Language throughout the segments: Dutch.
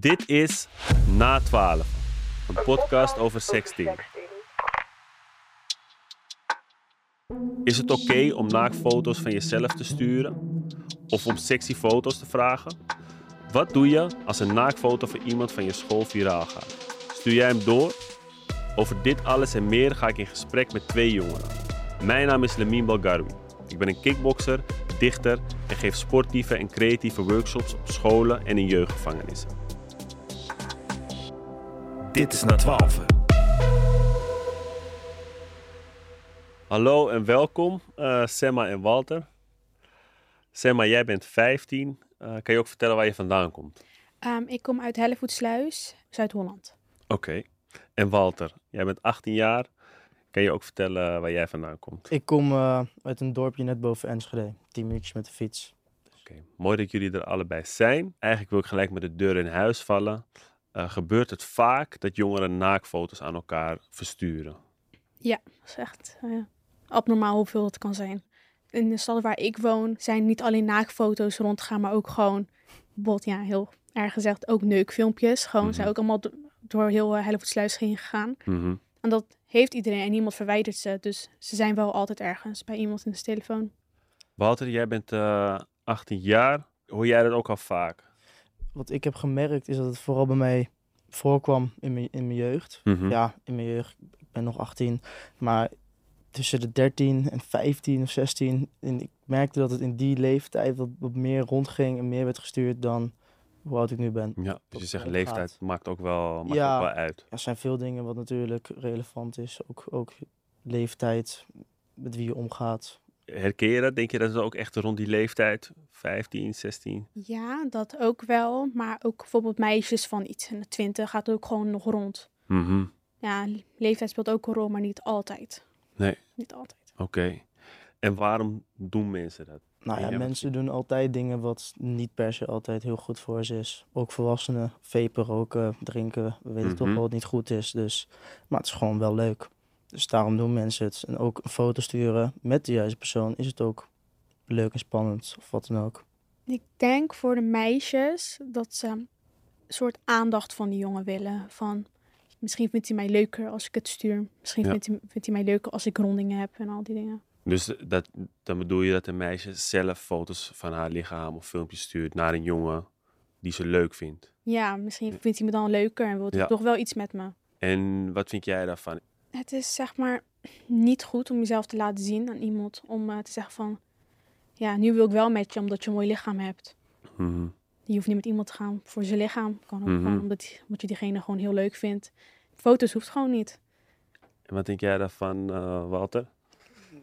Dit is Na 12, een podcast over sexting. Is het oké om naaktfoto's van jezelf te sturen? Of om sexy foto's te vragen? Wat doe je als een naaktfoto van iemand van je school viraal gaat? Stuur jij hem door? Over dit alles en meer ga ik in gesprek met twee jongeren. Mijn naam is Lemien Balgarwi. Ik ben een kickbokser, dichter en geef sportieve en creatieve workshops op scholen en in jeugdgevangenissen. Dit is na 12. Hallo en welkom, uh, Semma en Walter. Semma, jij bent 15. Uh, kan je ook vertellen waar je vandaan komt? Um, ik kom uit Hellevoetsluis, Zuid-Holland. Oké. En Walter, jij bent 18 jaar. Kan je ook vertellen waar jij vandaan komt? Ik kom uh, uit een dorpje net boven Enschede. 10 minuutjes met de fiets. Oké, mooi dat jullie er allebei zijn. Eigenlijk wil ik gelijk met de deur in huis vallen. Uh, gebeurt het vaak dat jongeren naakfoto's aan elkaar versturen? Ja, dat is echt uh, abnormaal hoeveel het kan zijn. In de stad waar ik woon zijn niet alleen naakfoto's rondgaan, maar ook gewoon, bijvoorbeeld, ja, heel erg gezegd, ook neukfilmpjes. Gewoon mm -hmm. zijn ook allemaal door heel uh, Hellevoetsluis heen gegaan. Mm -hmm. En dat heeft iedereen en niemand verwijdert ze. Dus ze zijn wel altijd ergens bij iemand in de telefoon. Walter, jij bent uh, 18 jaar. Hoor jij dat ook al vaak? Wat ik heb gemerkt is dat het vooral bij mij voorkwam in mijn, in mijn jeugd. Mm -hmm. Ja, in mijn jeugd. Ik ben nog 18. Maar tussen de 13 en 15 of 16. En ik merkte dat het in die leeftijd wat, wat meer rondging en meer werd gestuurd dan hoe oud ik nu ben. Ja, dus je zegt leeftijd gaat. maakt ook wel, maakt ja, ook wel uit. Er zijn veel dingen wat natuurlijk relevant is. Ook, ook leeftijd, met wie je omgaat. Herken je dat? Denk je dat het ook echt rond die leeftijd, 15, 16? Ja, dat ook wel. Maar ook bijvoorbeeld meisjes van iets in de 20 gaat ook gewoon nog rond. Mm -hmm. Ja, leeftijd speelt ook een rol, maar niet altijd. Nee. Niet altijd. Oké. Okay. En waarom doen mensen dat? Nou ja, mensen doen altijd dingen wat niet per se altijd heel goed voor ze is. Ook volwassenen, vapen, roken, drinken, we weten Mhm. mm -hmm. toch wel wat niet goed is. Dus, maar het is gewoon wel leuk. Dus daarom doen mensen het. En ook een foto sturen met de juiste persoon is het ook leuk en spannend of wat dan ook. Ik denk voor de meisjes dat ze een soort aandacht van die jongen willen. Van misschien vindt hij mij leuker als ik het stuur. Misschien Ja. vindt, hij, vindt hij mij leuker als ik rondingen heb en al die dingen. Dus dat, dan bedoel je dat een meisje zelf foto's van haar lichaam of filmpjes stuurt naar een jongen die ze leuk vindt. Ja, misschien vindt hij me dan leuker en wil hij Ja. toch wel iets met me. En wat vind jij daarvan? Het is zeg maar niet goed om jezelf te laten zien aan iemand. Om uh, te zeggen van, ja, nu wil ik wel met je omdat je een mooi lichaam hebt. Mhm. Je hoeft niet met iemand te gaan voor zijn lichaam. Kan ook Mhm. gewoon omdat, omdat je diegene gewoon heel leuk vindt. Foto's hoeft gewoon niet. En wat denk jij daarvan, uh, Walter?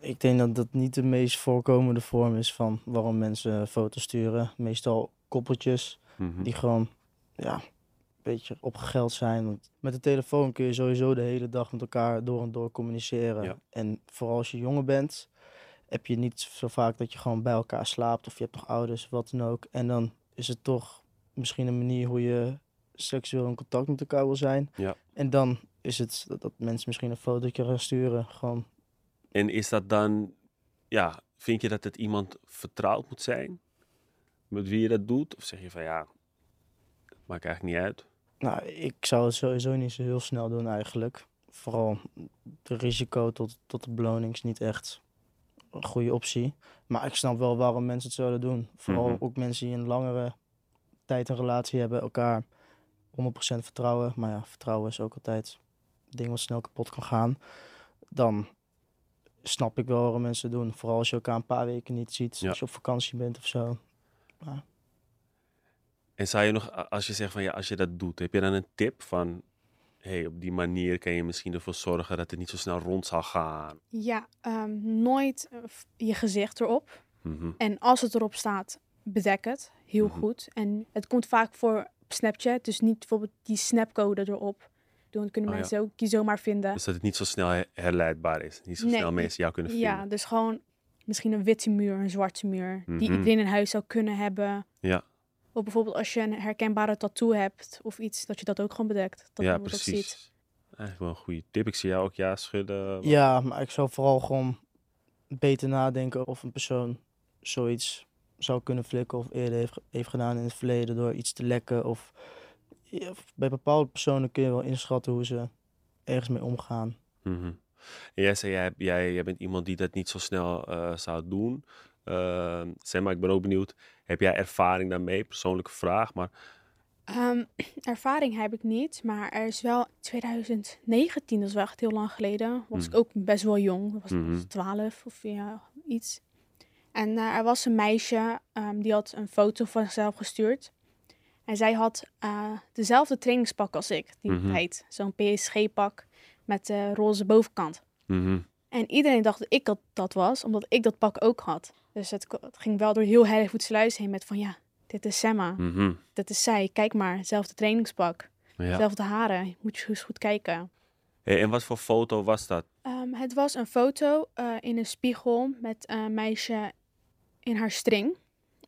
Ik denk dat dat niet de meest voorkomende vorm is van waarom mensen foto's sturen. Meestal koppeltjes Mhm. die gewoon ja, beetje opgegeld zijn. Want met de telefoon kun je sowieso de hele dag met elkaar door en door communiceren. Ja. En vooral als je jonger bent, heb je niet zo vaak dat je gewoon bij elkaar slaapt. Of je hebt nog ouders, wat dan ook. En dan is het toch misschien een manier hoe je seksueel in contact met elkaar wil zijn. Ja. En dan is het dat, dat mensen misschien een fotootje gaan sturen. Gewoon En is dat dan, ja, vind je dat het iemand vertrouwd moet zijn? Met wie je dat doet? Of zeg je van ja, maakt eigenlijk niet uit? Nou, ik zou het sowieso niet zo heel snel doen eigenlijk. Vooral het risico tot, tot de beloning is niet echt een goede optie. Maar ik snap wel waarom mensen het zouden doen. Vooral Mhm. ook mensen die een langere tijd een relatie hebben, elkaar 100% vertrouwen. Maar ja, vertrouwen is ook altijd een ding wat snel kapot kan gaan. Dan snap ik wel waarom mensen het doen. Vooral als je elkaar een paar weken niet ziet, Ja. als je op vakantie bent of zo. En zou je nog, als je zegt van ja, als je dat doet, heb je dan een tip van, hey, op die manier kan je misschien ervoor zorgen dat het niet zo snel rond zal gaan? Ja, um, nooit uh, je gezicht erop. Mhm. En als het erop staat, bedek het heel Mhm. goed. En het komt vaak voor op Snapchat, dus niet bijvoorbeeld die snapcode erop. Dan kunnen Oh ja. mensen ook die zomaar vinden. Dus dat het niet zo snel her- herleidbaar is. Niet zo Nee. snel mensen jou kunnen vinden. Ja, dus gewoon misschien een witte muur, een zwarte muur, die Mhm. iedereen in huis zou kunnen hebben. Ja. Of bijvoorbeeld als je een herkenbare tattoo hebt of iets, dat je dat ook gewoon bedekt. Dat ja, dat ziet. precies. Eigenlijk wel een goede tip. Ik zie jou ook ja schudden. Ja, maar ik zou vooral gewoon beter nadenken of een persoon zoiets zou kunnen flikken of eerder heeft, heeft gedaan in het verleden door iets te lekken of bij bepaalde personen kun je wel inschatten hoe ze ergens mee omgaan. Mhm. En jij zei, jij, jij, jij bent iemand die dat niet zo snel eh, zou doen. Uh, zeg maar, ik ben ook benieuwd, heb jij ervaring daarmee? Persoonlijke vraag, maar... Ehm, ervaring heb ik niet, maar er is wel 2019, dat is wel echt heel lang geleden, was ik Mhm. ook best wel jong, was ik Mhm. 12 of ja, iets. En eh, er was een meisje, ehm, die had een foto van zichzelf gestuurd. En zij had eh, dezelfde trainingspak als ik, die Mhm. tijd. Zo'n PSG-pak met de roze bovenkant. Mhm. En iedereen dacht dat ik dat, dat was, omdat ik dat pak ook had. Dus het, ging wel door heel Hellevoetsluis heen met van ja, dit is Semma, Mhm. dit is zij. Kijk maar, hetzelfde trainingspak, Ja. hetzelfde haren. Moet je eens goed kijken. Hey, en wat voor foto was dat? Ehm, het was een foto eh, in een spiegel met een meisje in haar string.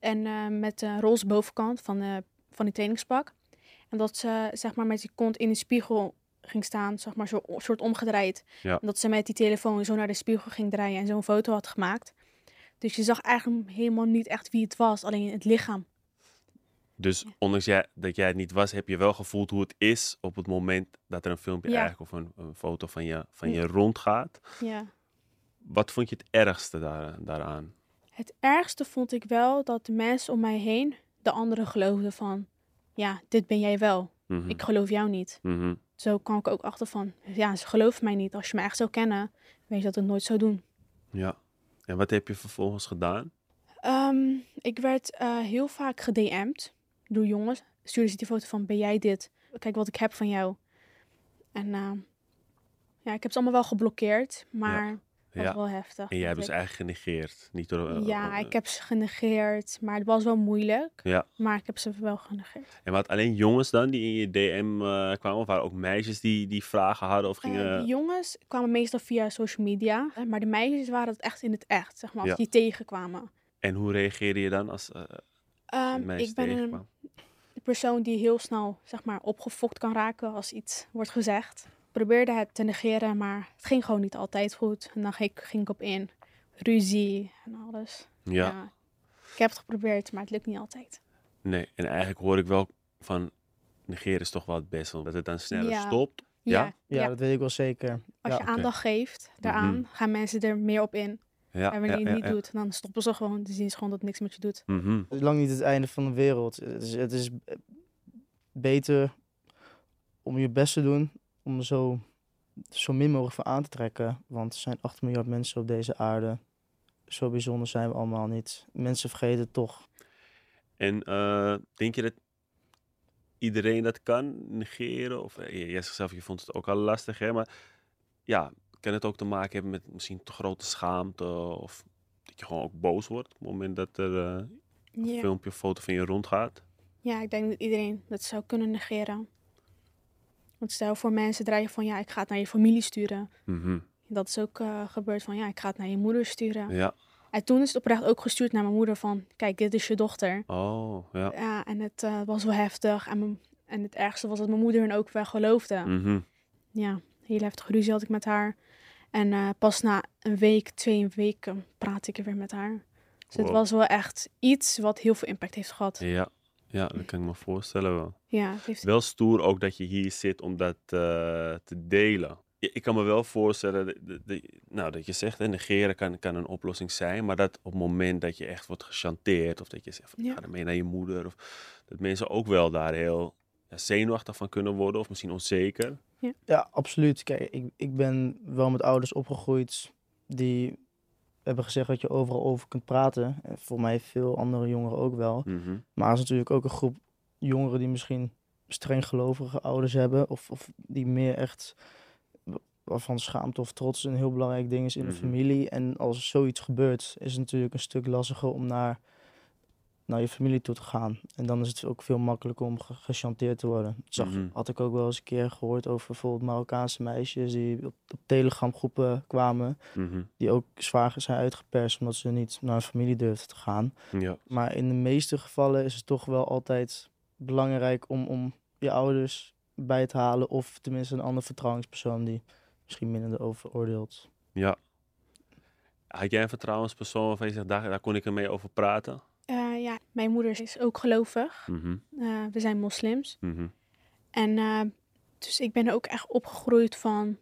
En eh, met de roze bovenkant van, de, van die trainingspak. En dat ze zeg maar met die kont in de spiegel ging staan, zeg maar zo soort omgedraaid. Ja. En dat ze met die telefoon zo naar de spiegel ging draaien en zo'n foto had gemaakt. Dus je zag eigenlijk helemaal niet echt wie het was, alleen het lichaam. Dus ondanks jij, dat jij het niet was, heb je wel gevoeld hoe het is op het moment dat er een filmpje Ja. eigenlijk of een, een foto van je, van je rondgaat. Ja. Wat vond je het ergste daar, daaraan? Het ergste vond ik wel dat de mensen om mij heen de anderen geloofden van... Ja, dit ben jij wel. Mhm. Ik geloof jou niet. Mhm. Zo kwam ik ook achter van... Ja, ze geloven mij niet. Als je me echt zou kennen, weet je dat ik het nooit zou doen. Ja. En wat heb je vervolgens gedaan? Ehm, ik werd eh, heel vaak gedM'd door jongens. Stuurden ze die foto van, ben jij dit? Kijk wat ik heb van jou. En eh, ja, ik heb ze allemaal wel geblokkeerd, maar Ja. Was wel heftig. En jij hebt ze eigenlijk genegeerd. Niet door, eh, ja, eh, ik heb ze genegeerd, maar het was wel moeilijk. Ja. Maar ik heb ze wel genegeerd. En wat alleen jongens dan die in je DM eh, kwamen? Of waren ook meisjes die, die vragen hadden of gingen... jongens kwamen meestal via social media, maar de meisjes waren het echt in het echt, zeg maar, als Ja. die tegenkwamen. En hoe reageerde je dan als eh Ehm, meisjes ik ben een persoon die heel snel zeg maar, opgefokt kan raken als iets wordt gezegd. Probeerde het te negeren, maar het ging gewoon niet altijd goed. En dan ging ik, ging ik op in. Ruzie en alles. Ja. Ik heb het geprobeerd, maar het lukt niet altijd. Nee, en eigenlijk hoor ik wel van negeren is toch wel het beste. Dat het dan sneller Ja. stopt. Ja? Ja, ja. dat weet ik wel zeker. Als ja. je aandacht geeft daaraan, Mhm. gaan mensen er meer op in. Ja, en wanneer ja, je het niet ja. doet, dan stoppen ze gewoon. Dan zien ze gewoon dat niks met je doet. Mhm. Het is lang niet het einde van de wereld. Het is, het is beter om je best te doen om zo, zo min mogelijk van aan te trekken. Want er zijn 8 miljard mensen op deze aarde. Zo bijzonder zijn we allemaal niet. Mensen vergeten het toch. En eh, denk je dat iedereen dat kan negeren? Of eh, jij zegt zelf, je vond het ook al lastig, hè? Maar ja, kan het ook te maken hebben met misschien te grote schaamte? Of dat je gewoon ook boos wordt op het moment dat er eh, een filmpje of foto van je rondgaat? ja, ik denk dat iedereen dat zou kunnen negeren. Want stel voor mensen dreigen van, ja, ik ga het naar je familie sturen. Mhm. Dat is ook eh, gebeurd van, ja, ik ga het naar je moeder sturen. Ja. En toen is het oprecht ook gestuurd naar mijn moeder van, kijk, dit is je dochter. Oh, ja. Ja, en het eh, was wel heftig. En, mijn- en het ergste was dat mijn moeder hen ook wel geloofde. Mhm. Ja, heel heftige ruzie had ik met haar. En eh, pas na een week, twee weken, praat ik er weer met haar. Dus het was wel echt iets wat heel veel impact heeft gehad. Ja. Ja, dat kan ik me voorstellen wel. Ja, het heeft... Wel stoer ook dat je hier zit om dat eh, te delen. Ja, Ik kan me wel voorstellen dat, dat- dat- nou, dat je zegt, hè, negeren kan, kan een oplossing zijn. Maar dat op het moment dat je echt wordt gechanteerd. Of dat je zegt, van, Ja. ga ermee naar je moeder. Of dat mensen ook wel daar heel ja, zenuwachtig van kunnen worden. Of misschien onzeker. Ja, absoluut. Kijk, ik, ik ben wel met ouders opgegroeid die hebben gezegd dat je overal over kunt praten. En voor mij veel andere jongeren ook wel. Mhm. Maar er is natuurlijk ook een groep jongeren die misschien streng gelovige ouders hebben. Of, of die meer echt wa- waarvan schaamte of trots een heel belangrijk ding is in Mhm. de familie. En als zoiets gebeurt, is het natuurlijk een stuk lastiger om naar, naar je familie toe te gaan. En dan is het ook veel makkelijker om ge- gechanteerd te worden. Dat zag, Mhm. had ik ook wel eens een keer gehoord over bijvoorbeeld Marokkaanse meisjes die op, op Telegram groepen kwamen. Mhm. Die ook zwaar zijn uitgeperst omdat ze niet naar hun familie durfden te gaan. Ja. Maar in de meeste gevallen is het toch wel altijd belangrijk om, om je ouders bij te halen. Of tenminste een andere vertrouwenspersoon die misschien minder erover oordeelt. ja. Had jij een vertrouwenspersoon waarvan je zegt, daar, daar kon ik ermee over praten? Ja, mijn moeder is ook gelovig. Mhm. Eh, we zijn moslims. Mhm. En eh, dus ik ben er ook echt opgegroeid van,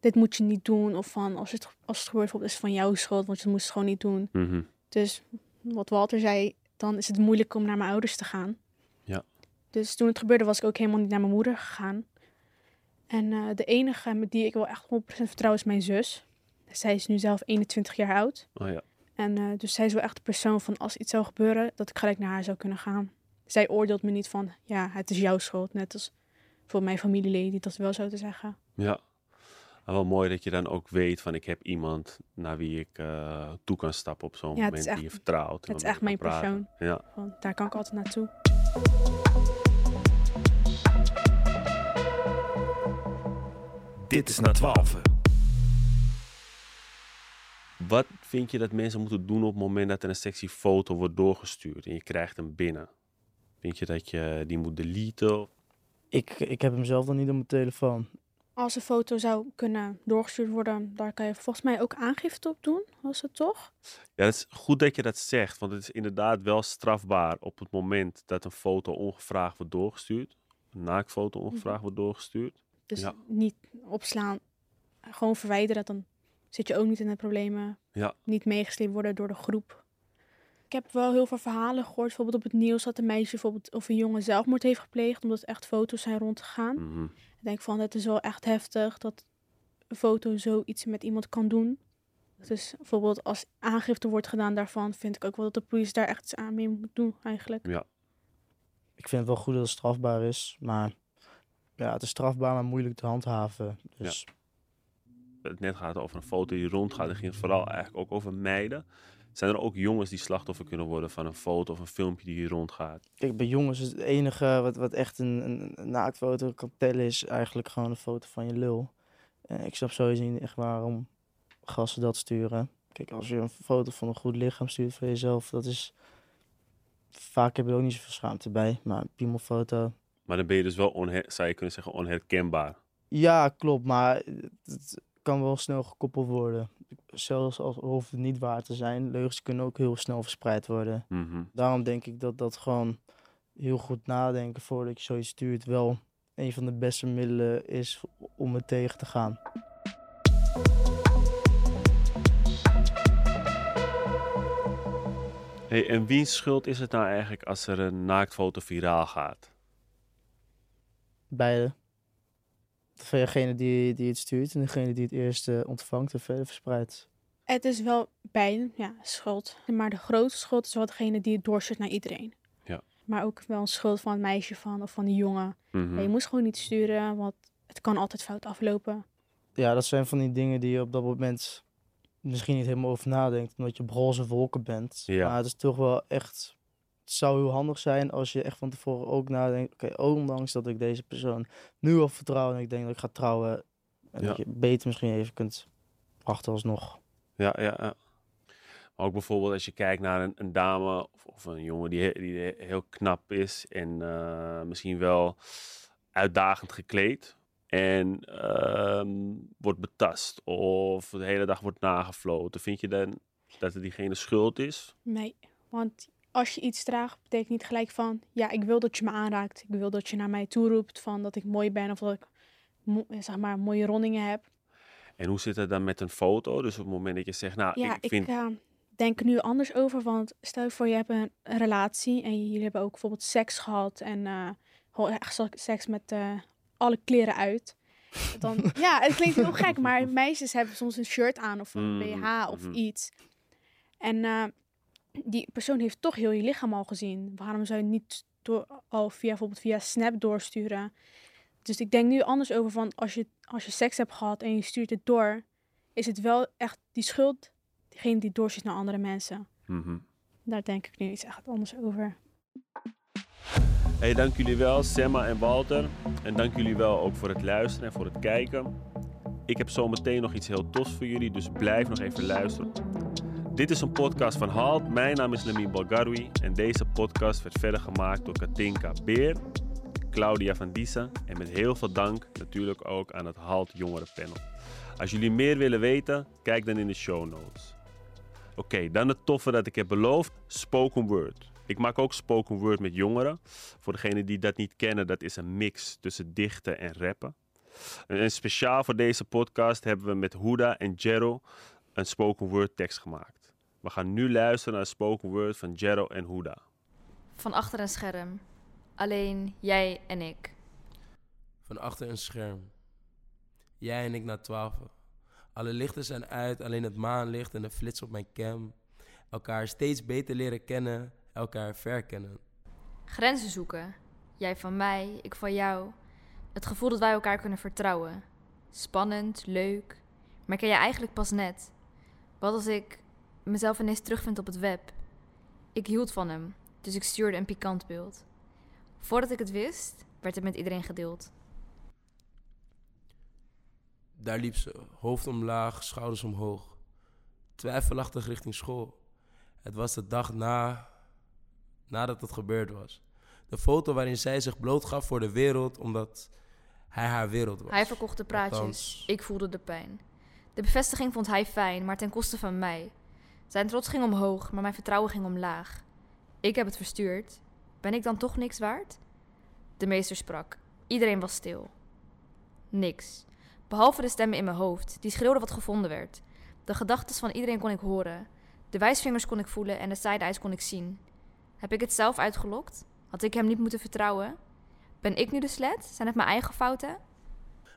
dit moet je niet doen. Of van, als het, als het gebeurt, is het van jouw schuld, want je moest het gewoon niet doen. Mhm. Dus wat Walter zei, dan is het moeilijk om naar mijn ouders te gaan. Ja. Dus toen het gebeurde, was ik ook helemaal niet naar mijn moeder gegaan. En eh, de enige met die ik wel echt 100% vertrouw is mijn zus. Zij is nu zelf 21 jaar oud. Oh ja. En eh, dus zij is wel echt de persoon van als iets zou gebeuren, dat ik gelijk naar haar zou kunnen gaan. Zij oordeelt me niet van, ja, het is jouw schuld. Net als voor mijn familieleden die dat wel zo te zeggen. Ja. En wel mooi dat je dan ook weet van ik heb iemand naar wie ik eh, toe kan stappen op zo'n Ja, moment is die echt- je vertrouwt. het is echt mijn praten. persoon. Ja. Want daar kan ik altijd naartoe. Dit is na 12. Wat vind je dat mensen moeten doen op het moment dat er een sectie foto wordt doorgestuurd en je krijgt hem binnen? Vind je dat je die moet deleten? Ik, ik heb hem zelf dan niet op mijn telefoon. Als een foto zou kunnen doorgestuurd worden, daar kan je volgens mij ook aangifte op doen, was het toch? Ja, het is goed dat je dat zegt, want het is inderdaad wel strafbaar op het moment dat een foto ongevraagd wordt doorgestuurd. Een naaktfoto ongevraagd wordt doorgestuurd. Dus Ja. niet opslaan, gewoon verwijderen, dan zit je ook niet in de problemen. Ja. Niet meegesleept worden door de groep. Ik heb wel heel veel verhalen gehoord, bijvoorbeeld op het nieuws dat een meisje bijvoorbeeld of een jongen zelfmoord heeft gepleegd, omdat echt foto's zijn rondgegaan. Mhm. Ik denk van, het is wel echt heftig dat een foto zoiets met iemand kan doen. Dus bijvoorbeeld als aangifte wordt gedaan daarvan, vind ik ook wel dat de politie daar echt iets aan mee moet doen eigenlijk. Ik vind het wel goed dat het strafbaar is, maar ja, het is strafbaar, maar moeilijk te handhaven. Dus Het net gaat over een foto die rondgaat. Dan ging het vooral eigenlijk ook over meiden. Zijn er ook jongens die slachtoffer kunnen worden van een foto of een filmpje die hier rondgaat? kijk, bij jongens is het enige wat, wat echt een, een, naaktfoto kan tellen, is eigenlijk gewoon een foto van je lul. En ik snap sowieso niet echt waarom gasten dat sturen. Kijk, als je een foto van een goed lichaam stuurt van jezelf, dat is... Vaak heb je er ook niet zoveel schaamte bij, maar een piemelfoto... Maar dan ben je dus wel, onher- zou je kunnen zeggen, onherkenbaar. Ja, klopt, maar het kan wel snel gekoppeld worden. Zelfs als hoeft het niet waar te zijn, leugens kunnen ook heel snel verspreid worden. Mhm. Daarom denk ik dat dat gewoon heel goed nadenken voordat je zoiets stuurt wel een van de beste middelen is om het tegen te gaan. Hey, en wiens schuld is het nou eigenlijk als er een naaktfoto viraal gaat? Beide. Van degene die, die het stuurt en degene die het eerst ontvangt en verder verspreidt. Het is wel beide, ja, schuld. Maar de grootste schuld is wel degene die het doorstuurt naar iedereen. Ja. Maar ook wel een schuld van het meisje van, of van die jongen. Mhm. Ja, je moest gewoon niet sturen, want het kan altijd fout aflopen. Ja, dat zijn van die dingen die je op dat moment misschien niet helemaal over nadenkt, omdat je op roze wolken bent. Ja. Maar het is toch wel echt. Het zou heel handig zijn als je echt van tevoren ook nadenkt. Oké, ondanks dat ik deze persoon nu al vertrouw en ik denk dat ik ga trouwen. En Ja. dat je beter misschien even kunt wachten alsnog. Ja, ja, ja. Maar ook bijvoorbeeld als je kijkt naar een, een dame of, of een jongen die, die he- heel knap is en eh, misschien wel uitdagend gekleed en ehm, wordt betast of de hele dag wordt nagefloten. Vind je dan dat het diegene schuld is? Nee, want als je iets draagt, betekent niet gelijk van... Ja, ik wil dat je me aanraakt. Ik wil dat je naar mij toe roept van dat ik mooi ben of dat ik mo- zeg maar, mooie rondingen heb. En hoe zit het dan met een foto? Dus op het moment dat je zegt, nou, Ja, ik ik, vind... eh, denk er nu anders over. Want stel je voor, je hebt een, relatie en jullie hebben ook bijvoorbeeld seks gehad. En eh, gewoon echt seks met eh, alle kleren uit. Dan, ja, het klinkt heel gek, maar meisjes hebben soms een shirt aan of een Mhm, BH of mhm. iets. En eh, die persoon heeft toch heel je lichaam al gezien. Waarom zou je niet door, al via bijvoorbeeld via Snap doorsturen? Dus ik denk nu anders over van als je, als je seks hebt gehad en je stuurt het door, is het wel echt die schuld, degene die het doorstuurt naar andere mensen. Mhm. Daar denk ik nu iets echt anders over. Hey, dank jullie wel, Semma en Walter. En dank jullie wel ook voor het luisteren en voor het kijken. Ik heb zometeen nog iets heel tofs voor jullie, dus blijf nog even luisteren. Dit is een podcast van Halt. Mijn naam is Lamin Balgaroui en deze podcast werd verder gemaakt door Katinka Beer, Claudia van Diezen en met heel veel dank natuurlijk ook aan het Halt Jongerenpanel. Als jullie meer willen weten, kijk dan in de show notes. Oké, dan het toffe dat ik heb beloofd, spoken word. Ik maak ook spoken word met jongeren. Voor degenen die dat niet kennen, dat is een mix tussen dichten en rappen. En speciaal voor deze podcast hebben we met Huda en Jero een spoken word tekst gemaakt. We gaan nu luisteren naar spoken word van Jero en Huda. Van achter een scherm. Alleen jij en ik. Van achter een scherm. Jij en ik na twaalf. Alle lichten zijn uit, alleen het maanlicht en de flits op mijn cam. Elkaar steeds beter leren kennen, elkaar verkennen. Grenzen zoeken. Jij van mij, ik van jou. Het gevoel dat wij elkaar kunnen vertrouwen. Spannend, leuk. Maar ken je eigenlijk pas net. Wat als ik mezelf ineens terugvind op het web? Ik hield van hem, dus ik stuurde een pikant beeld. Voordat ik het wist, werd het met iedereen gedeeld. Daar liep ze, hoofd omlaag, schouders omhoog. Twijfelachtig richting school. Het was de dag na, nadat het gebeurd was. De foto waarin zij zich blootgaf voor de wereld omdat hij haar wereld was. Hij verkocht de praatjes, Althans. ik voelde de pijn. De bevestiging vond hij fijn, maar ten koste van mij. Zijn trots ging omhoog, maar mijn vertrouwen ging omlaag. Ik heb het verstuurd. Ben ik dan toch niks waard? De meester sprak. Iedereen was stil. Niks. Behalve de stemmen in mijn hoofd, die schreeuwden wat gevonden werd. De gedachten van iedereen kon ik horen. De wijsvingers kon ik voelen en de side-eyes kon ik zien. Heb ik het zelf uitgelokt? Had ik hem niet moeten vertrouwen? Ben ik nu de slet? Zijn het mijn eigen fouten?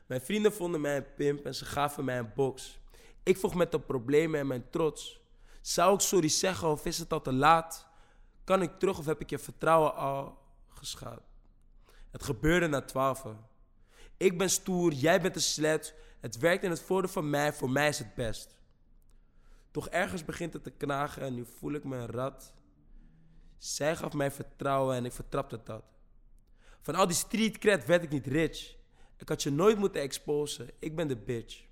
Mijn vrienden vonden mij een pimp en ze gaven mij een box. Ik vroeg met de problemen en mijn trots. Zou ik sorry zeggen of is het al te laat? Kan ik terug of heb ik je vertrouwen al geschaad? Het gebeurde na twaalf. Ik ben stoer, jij bent een slet. Het werkt in het voordeel van mij, voor mij is het best. Toch ergens begint het te knagen en nu voel ik me een rat. Zij gaf mij vertrouwen en ik vertrapte dat. Van al die street cred werd ik niet rich. Ik had je nooit moeten exposen. Ik ben de bitch.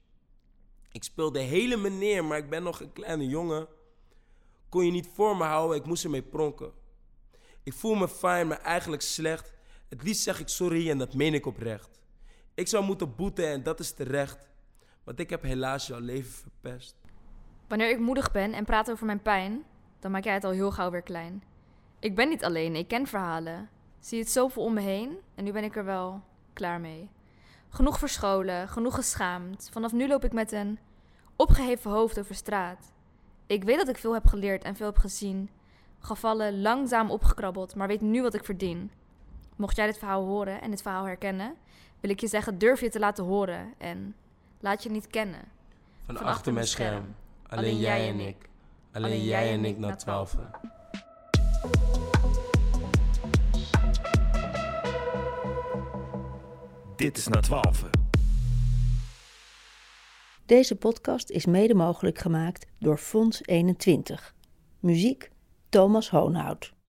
Ik speel de hele meneer, maar ik ben nog een kleine jongen. Kon je niet voor me houden, ik moest ermee pronken. Ik voel me fijn, maar eigenlijk slecht. Het liefst zeg ik sorry en dat meen ik oprecht. Ik zou moeten boeten en dat is terecht. Want ik heb helaas jouw leven verpest. Wanneer ik moedig ben en praat over mijn pijn, dan maak jij het al heel gauw weer klein. Ik ben niet alleen, ik ken verhalen. Zie het zoveel om me heen en nu ben ik er wel klaar mee. Genoeg verscholen, genoeg geschaamd. Vanaf nu loop ik met een opgeheven hoofd over straat. Ik weet dat ik veel heb geleerd en veel heb gezien. Gevallen langzaam opgekrabbeld, maar weet nu wat ik verdien. Mocht jij dit verhaal horen en dit verhaal herkennen, wil ik je zeggen: durf je te laten horen en laat je niet kennen. Van, Van achter mijn scherm. Alleen jij en ik. Alleen jij en ik na twaalf. Dit is na 12. Deze podcast is mede mogelijk gemaakt door Fonds 21. Muziek Thomas Hoonhout.